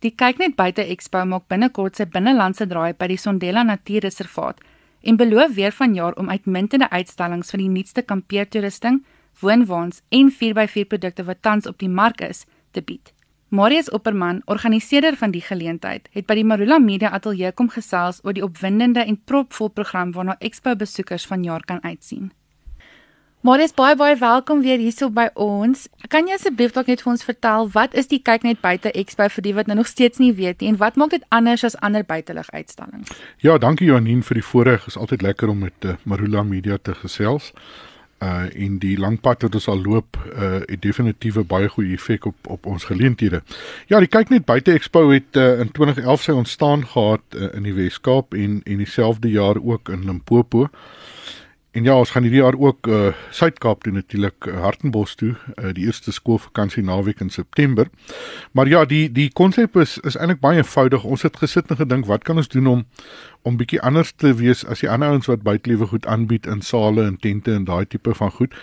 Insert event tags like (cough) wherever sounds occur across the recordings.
Die Kyknet Buite Expo maak binnekort sy binnelandse draai by die Sondela Natuurreservaat en beloof weer vanjaar om uitmuntende uitstallings van die nuutste kampeertoerusting, woonwaans en 4x4 produkte wat tans op die mark is, te bied. Marius Opperman, organiseerder van die geleentheid, het by die Marula Media Ateljee kom gesels oor die opwindende en propvol program waarna Expo besoekers vanjaar kan uitsien. Marius baie baie welkom weer hierso by ons. Kan jy asseblief dalk net vir ons vertel wat is die kyk net buite Expo vir die wat nou nog steeds nie weet nie en wat maak dit anders as ander buitelug uitstallings? Ja, dankie Janine vir die voorreg. Is altyd lekker om met uh, Marula Media te gesels. Uh in die lang pad wat ons al loop, uh het definitief 'n baie goeie effek op op ons geleenthede. Ja, die kyk net buite Expo het uh, in 2011 sy ontstaan gehad uh, in die Wes-Kaap en en dieselfde jaar ook in Limpopo. En ja, ons gaan hierdie jaar ook uh Suid-Kaap toe natuurlik uh, Hartenbos toe, uh, die eerste skoolvakansie naweek in September. Maar ja, die die konsep is is eintlik baie eenvoudig. Ons het gesit en gedink, wat kan ons doen om om bietjie anders te wees as die ander ouens wat buitelewe goed aanbied in sale en tente en daai tipe van goed.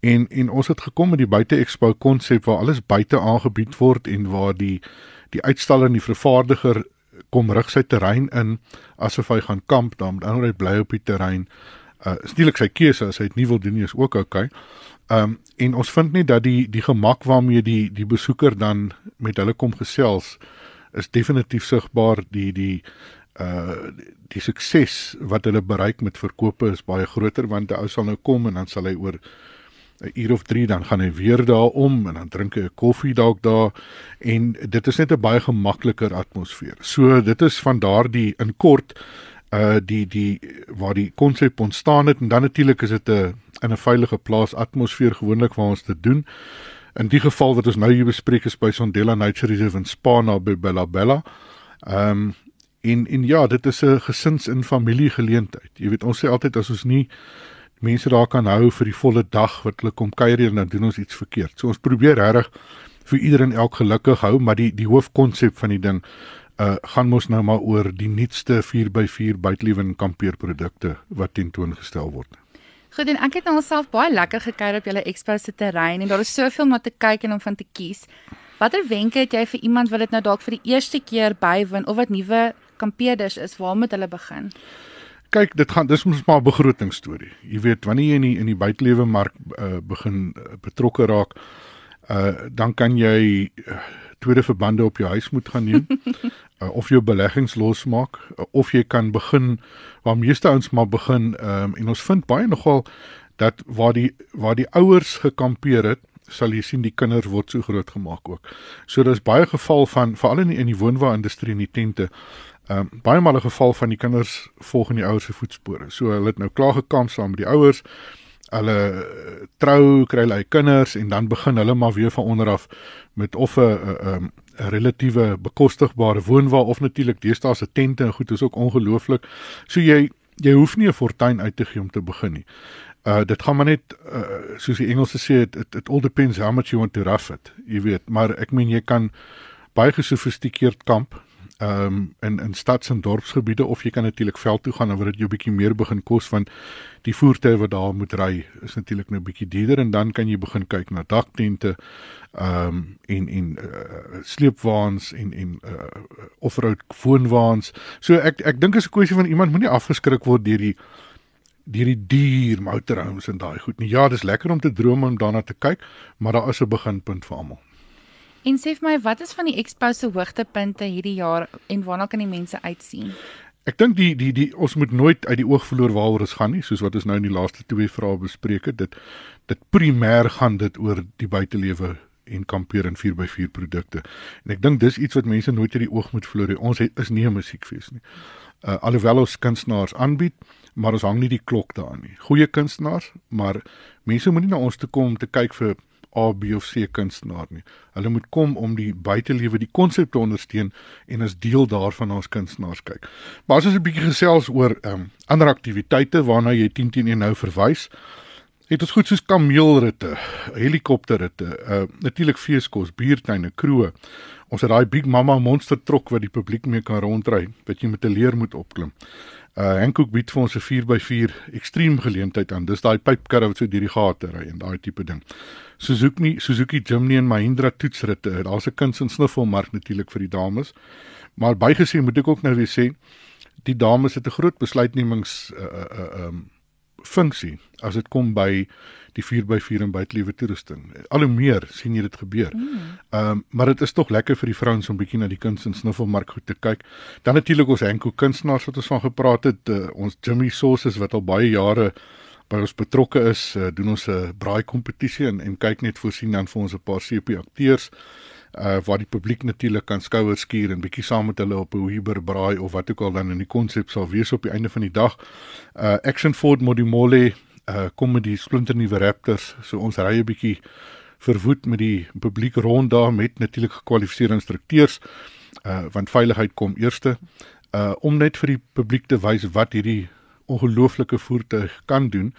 En en ons het gekom met die buite expo konsep waar alles buite aangebied word en waar die die uitstaller en die vervaardiger kom rig sy terrein in asof hy gaan kamp, dan moet hy bly op die terrein uh steelik sy keuse as hy dit nie wil doen nie is ook oukei. Okay. Um en ons vind net dat die die gemak waarmee die die besoeker dan met hulle kom gesels is definitief sigbaar die die uh die sukses wat hulle bereik met verkope is baie groter want 'n ou sal nou kom en dan sal hy oor 'n uur of 3 dan gaan hy weer daar om en dan drink hy 'n koffie dalk daar en dit is net 'n baie gemakliker atmosfeer. So dit is van daardie in kort uh die die waar die konsep ontstaan het en dan natuurlik is dit 'n in 'n veilige plaas atmosfeer gewoonlik waar ons dit doen. In die geval wat ons nou hier bespreek is by Sondela Nature Reserve in Spana by Bella Bella. Ehm um, en en ja, dit is 'n gesins en familie geleentheid. Jy weet ons sê altyd as ons nie mense daar kan hou vir die volle dag wat hulle kom kuier en dan doen ons iets verkeerd. So ons probeer regtig vir iedereen elk gelukkig hou, maar die die hoofkonsep van die ding uh gaan mos nou maar oor die nuutste 4x4 buitelewen kampeerprodukte wat tentoongestel word. Goed en ek het nou alself baie lekker gekuier op julle expo se terrein en daar is soveel om te kyk en om van te kies. Watter wenke het jy vir iemand wat dit nou dalk vir die eerste keer bywoon of wat nuwe kampeerders is, waar moet hulle begin? Kyk, dit gaan dis mos maar 'n begroting storie. Jy weet, wanneer jy in die in die buitelewe mark uh, begin uh, betrokke raak, uh dan kan jy uh, tweede verbande op jou huis moet gaan neem (laughs) uh, of jou beleggings losmaak uh, of jy kan begin waar meeste ouens maar begin um, en ons vind baie nogal dat waar die waar die ouers gekampeer het sal jy sien die kinders word so groot gemaak ook. So daar's baie geval van veral in die, in die woonwa industrie en die tente. Ehm um, baie male geval van die kinders volg in die ouers se voetspore. So hulle het nou klaar gekamp saam met die ouers hulle trou, kry hulle kinders en dan begin hulle maar weer van onder af met of 'n 'n relatiewe bekostigbare woonwa of natuurlik deesdae se tente en goed is ook ongelooflik. So jy jy hoef nie 'n fortuin uit te gee om te begin nie. Uh dit gaan maar net uh, soos die Engelse sê it, it, it all depends how much you want to rough it. Jy weet, maar ek meen jy kan baie gesofistikeerd kamp ehm um, in in stads en dorpsgebiede of jy kan natuurlik veld toe gaan en wat dit jou bietjie meer begin kos want die voertuie wat daar moet ry is natuurlik nou bietjie duurder en dan kan jy begin kyk na daktente ehm um, en en uh, sleepwaens en en uh, offroad woonwaens. So ek ek dink is 'n kwessie van iemand moenie afgeskrik word deur die deur die duur motorhomes en daai goed nie. Ja, dis lekker om te droom om daarna te kyk, maar daar is 'n beginpunt vir almal. En sê vir my, wat is van die expo se hoogtepunte hierdie jaar en waarna kan die mense uitsien? Ek dink die die die ons moet nooit uit die oog verloor waaroor ons gaan nie, soos wat ons nou in die laaste twee vrae bespreek het. Dit dit primêr gaan dit oor die buitelewe en kampeer en 4x4 produkte. En ek dink dis iets wat mense nooit uit die oog moet verloor nie. Ons het, is nie 'n musiekfees nie. Uh alhoewel ons kunstenaars aanbied, maar ons hang nie die klok daaraan nie. Goeie kunstenaars, maar mense moet nie na ons toe kom om te kyk vir A, B of C kunstenaar nie. Hulle moet kom om die buitelewe, die konsep te ondersteun en as deel daarvan ons kunstenaars kyk. Maar as ons 'n bietjie gesels oor ehm um, ander aktiwiteite waarna jy 10 10 nou verwys, het ons goed soos kameelritte, helikopterritte, uh natuurlik feeskos, biertuine, kroë. Ons het daai Big Mama monster trok wat die publiek mee kan rondry, wat jy met 'n leer moet opklim. Uh Hankook bied vir ons 'n 4x4 ekstreem geleentheid aan. Dis daai pypkarre wat so deur die gate ry en daai tipe ding. Suzuki Suzuki Jimny en Mahindra toetsritte. Daar's 'n kuns en snuffelmark natuurlik vir die dames. Maar bygesê moet ek ook nou weer sê die dames het 'n groot besluitnemings uh uh uh um funksie as dit kom by die 4x4 en buiteliewe toerusting. Al hoe meer sien jy dit gebeur. Hmm. Ehm mm. um, maar dit is tog lekker vir die vrouens om bietjie na die kuns en snuffelmark goed te kyk. Dan natuurlik ons Henko kunstenaars wat ons van gepraat het, uh, ons Jimmy Sauces wat al baie jare by ons betrokke is, uh, doen ons 'n braai kompetisie en en kyk net voorsien dan vir ons 'n paar CP akteurs uh waar die publiek natuurlik kan skouers skuur en bietjie saam met hulle op 'n Uber braai of wat ook al dan in die konsep sal wees op die einde van die dag. Uh Action Ford Modimole uh kom met die splinternuwe Raptors. So ons ry 'n bietjie verwoed met die publiek rond daar met natuurlik gekwalifiseerde instrukteurs uh want veiligheid kom eerste uh om net vir die publiek te wys wat hierdie ongelooflike voertuig kan doen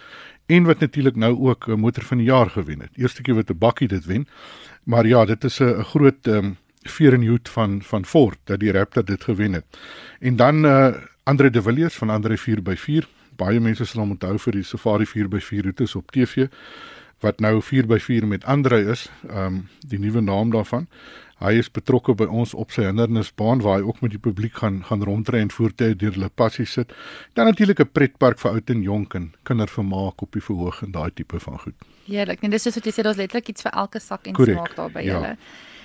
en wat natuurlik nou ook 'n motor van die jaar gewen het. Eerste keer wat 'n bakkie dit wen. Maar ja, dit is 'n groot ehm um, veer in hoed van van Ford dat die Raptor dit gewen het. En dan uh Andre De Villiers van Andre 4x4. Baie mense sal hom onthou vir die Safari 4x4 roetes op TV wat nou 4x4 met Andre is, ehm um, die nuwe naam daarvan. Hy is betrokke by ons op sy hindernisbaan waar hy ook met die publiek gaan gaan rondry en voertuie deur hulle passie sit. Dan natuurlik 'n pretpark vir oud en jonk en kindervermaak op die verhoog en daai tipe van goed. Heerlik. Nee, dis soos wat jy sê, daar's letterlik iets vir elke sak en Correct. smaak daar by ja. julle.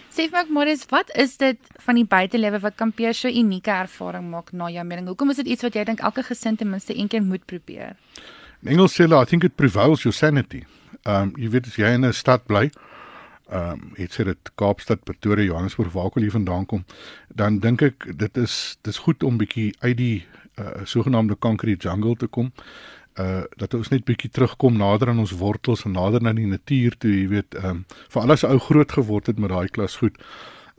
Sê vir my Morris, wat is dit van die buitelewe wat kampeer so unieke ervaring maak na jou mening? Hoekom is dit iets wat jy dink elke gesin ten minste een keer moet probeer? In Engels sê hulle, I think it prevails your sanity. Ehm um, jy weet as jy in 'n stad bly, ehm um, het sê dit Kaapstad, Pretoria, Johannesburg, waar ook al jy vandaan kom, dan dink ek dit is dis goed om bietjie uit die uh, sogenaamde concrete jungle te kom. Uh dat ons net bietjie terugkom nader aan ons wortels en nader aan die natuur toe, jy weet, ehm um, vir alles ou groot geword het met daai klas goed.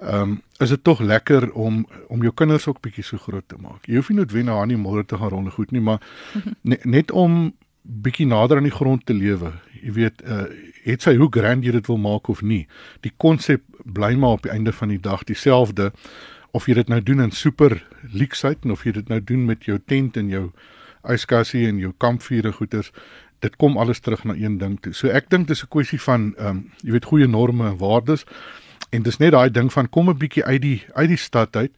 Ehm um, is dit tog lekker om om jou kinders ook bietjie so groot te maak. Jy hoef nie noodwendig aan die modder te gaan ronde goed nie, maar (laughs) net, net om bietjie nader aan die grond te lewe. Jy weet, uh het sy hoe grand jy dit wil maak of nie. Die konsep bly maar op die einde van die dag dieselfde of jy dit nou doen in super leksheid of jy dit nou doen met jou tent en jou yskassie en jou kampvuur en goeders. Dit kom alles terug na een ding toe. So ek dink dis 'n kwessie van ehm um, jy weet goeie norme en waardes en dis net daai ding van kom 'n bietjie uit die uit die stad uit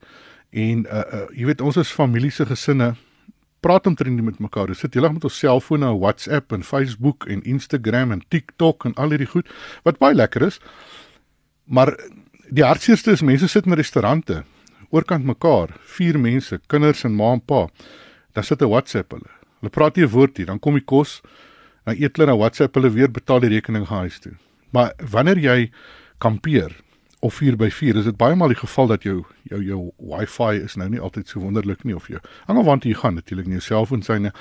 en uh, uh jy weet ons is familie se gesinne praat omtrent met mekaar. Ons sit heeldag met ons selfone, WhatsApp en Facebook en Instagram en TikTok en al hierdie goed wat baie lekker is. Maar die hartseerste is mense sit in restaurante oorkant mekaar, vier mense, kinders en ma en pa. Dan sit 'n WhatsApp hulle. Hulle praat nie 'n woord nie, dan kom die kos, dan eet hulle na WhatsApp hulle weer betaal die rekening gaan huis toe. Maar wanneer jy kampeer, of 4 by 4 is dit baie maal die geval dat jou jou jou wifi is nou nie altyd so wonderlik nie of jy hang want jy gaan natuurlik nie jou selfoon syne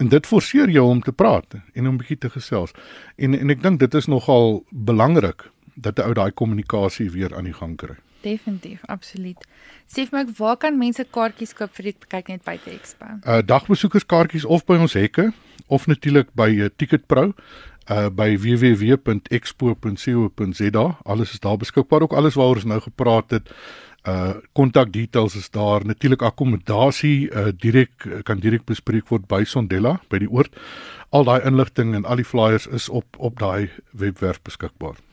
en dit forceer jou om te praat en om bietjie te gesels en en ek dink dit is nogal belangrik dat 'n ou daai kommunikasie weer aan die gang kry Definitief, absoluut. Sê vir my, waar kan mense kaartjies koop vir die kyk net buite Expo? Uh dagbesoekerskaartjies of by ons hekke of natuurlik by uh, Ticket Pro uh by www.expo.co.za. Alles is daar beskikbaar ook alles waaroor ons nou gepraat het. Uh kontak details is daar. Natuurlik akkommodasie uh direk kan direk bespreek word by Sondela by die oord. Al daai inligting en al die flyers is op op daai webwerf beskikbaar.